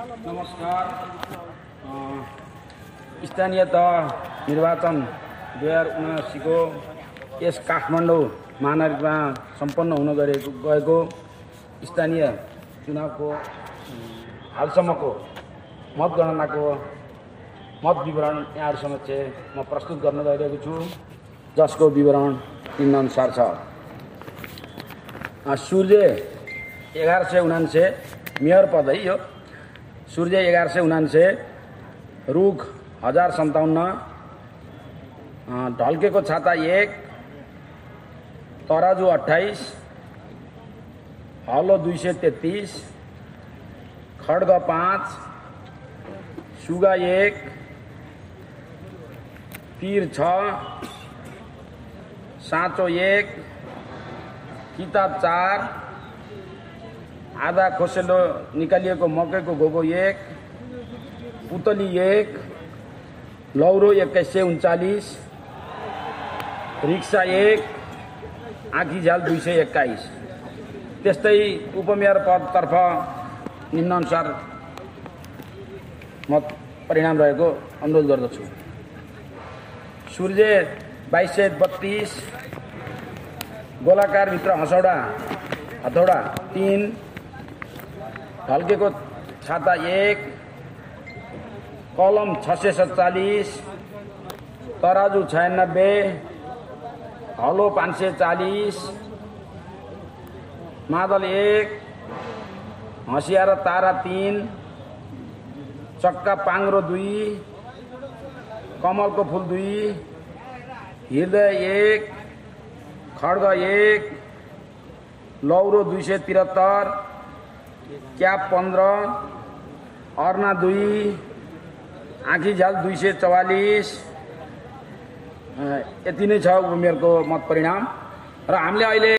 नमस्कार। स्थानीय तह निर्वाचन दुई हजार उनासीको यस काठमाडौँ महानगरमा सम्पन्न हुन गएको गएको स्थानीय चुनावको हालसम्मको मतगणनाको मत विवरण यहाँहरू समक्ष म प्रस्तुत गर्न गइरहेको छु जसको विवरण निम्नअनुसार छ। सूर्य एघार सय उनान्से मेयर पद यो सूर्य एघार सय उनान्से रुख हजार सन्ताउन्न ढल्केको छाता एक तराजु अठाइस हलो दुई सय तेत्तिस खड्ग पाँच सुगा एक तिर छ साँचो एक किताब चार आधा खोसेलो निकालिएको मकैको घोगो एक पुतली एक लौरो एक्काइस सय उन्चालिस रिक्सा एक आँखी झ्याल दुई सय एक्काइस। त्यस्तै उपमेयर पदतर्फ निम्नअनुसार मत परिणाम रहेको अनुरोध गर्दछु। सूर्य बाइस सय बत्तिस गोलाकारभित्र हसौडा हथौडा तिन ढल्केको छाता एक कलम छ सय सत्तालिस तराजु छयानब्बे हलो पाँच सय चालिस मादल एक हँसिया तारा तिन चक्का पाङ्रो दुई कमलको फुल दुई हृदय एक खड्ग एक लौरो दुई सय त्रिहत्तर क्याप पन्ध्र अर्ना दुई। आँखी झ्याल दुई सय चौवालिस। यति नै छ उमेरको मत परिणाम र हामीले अहिले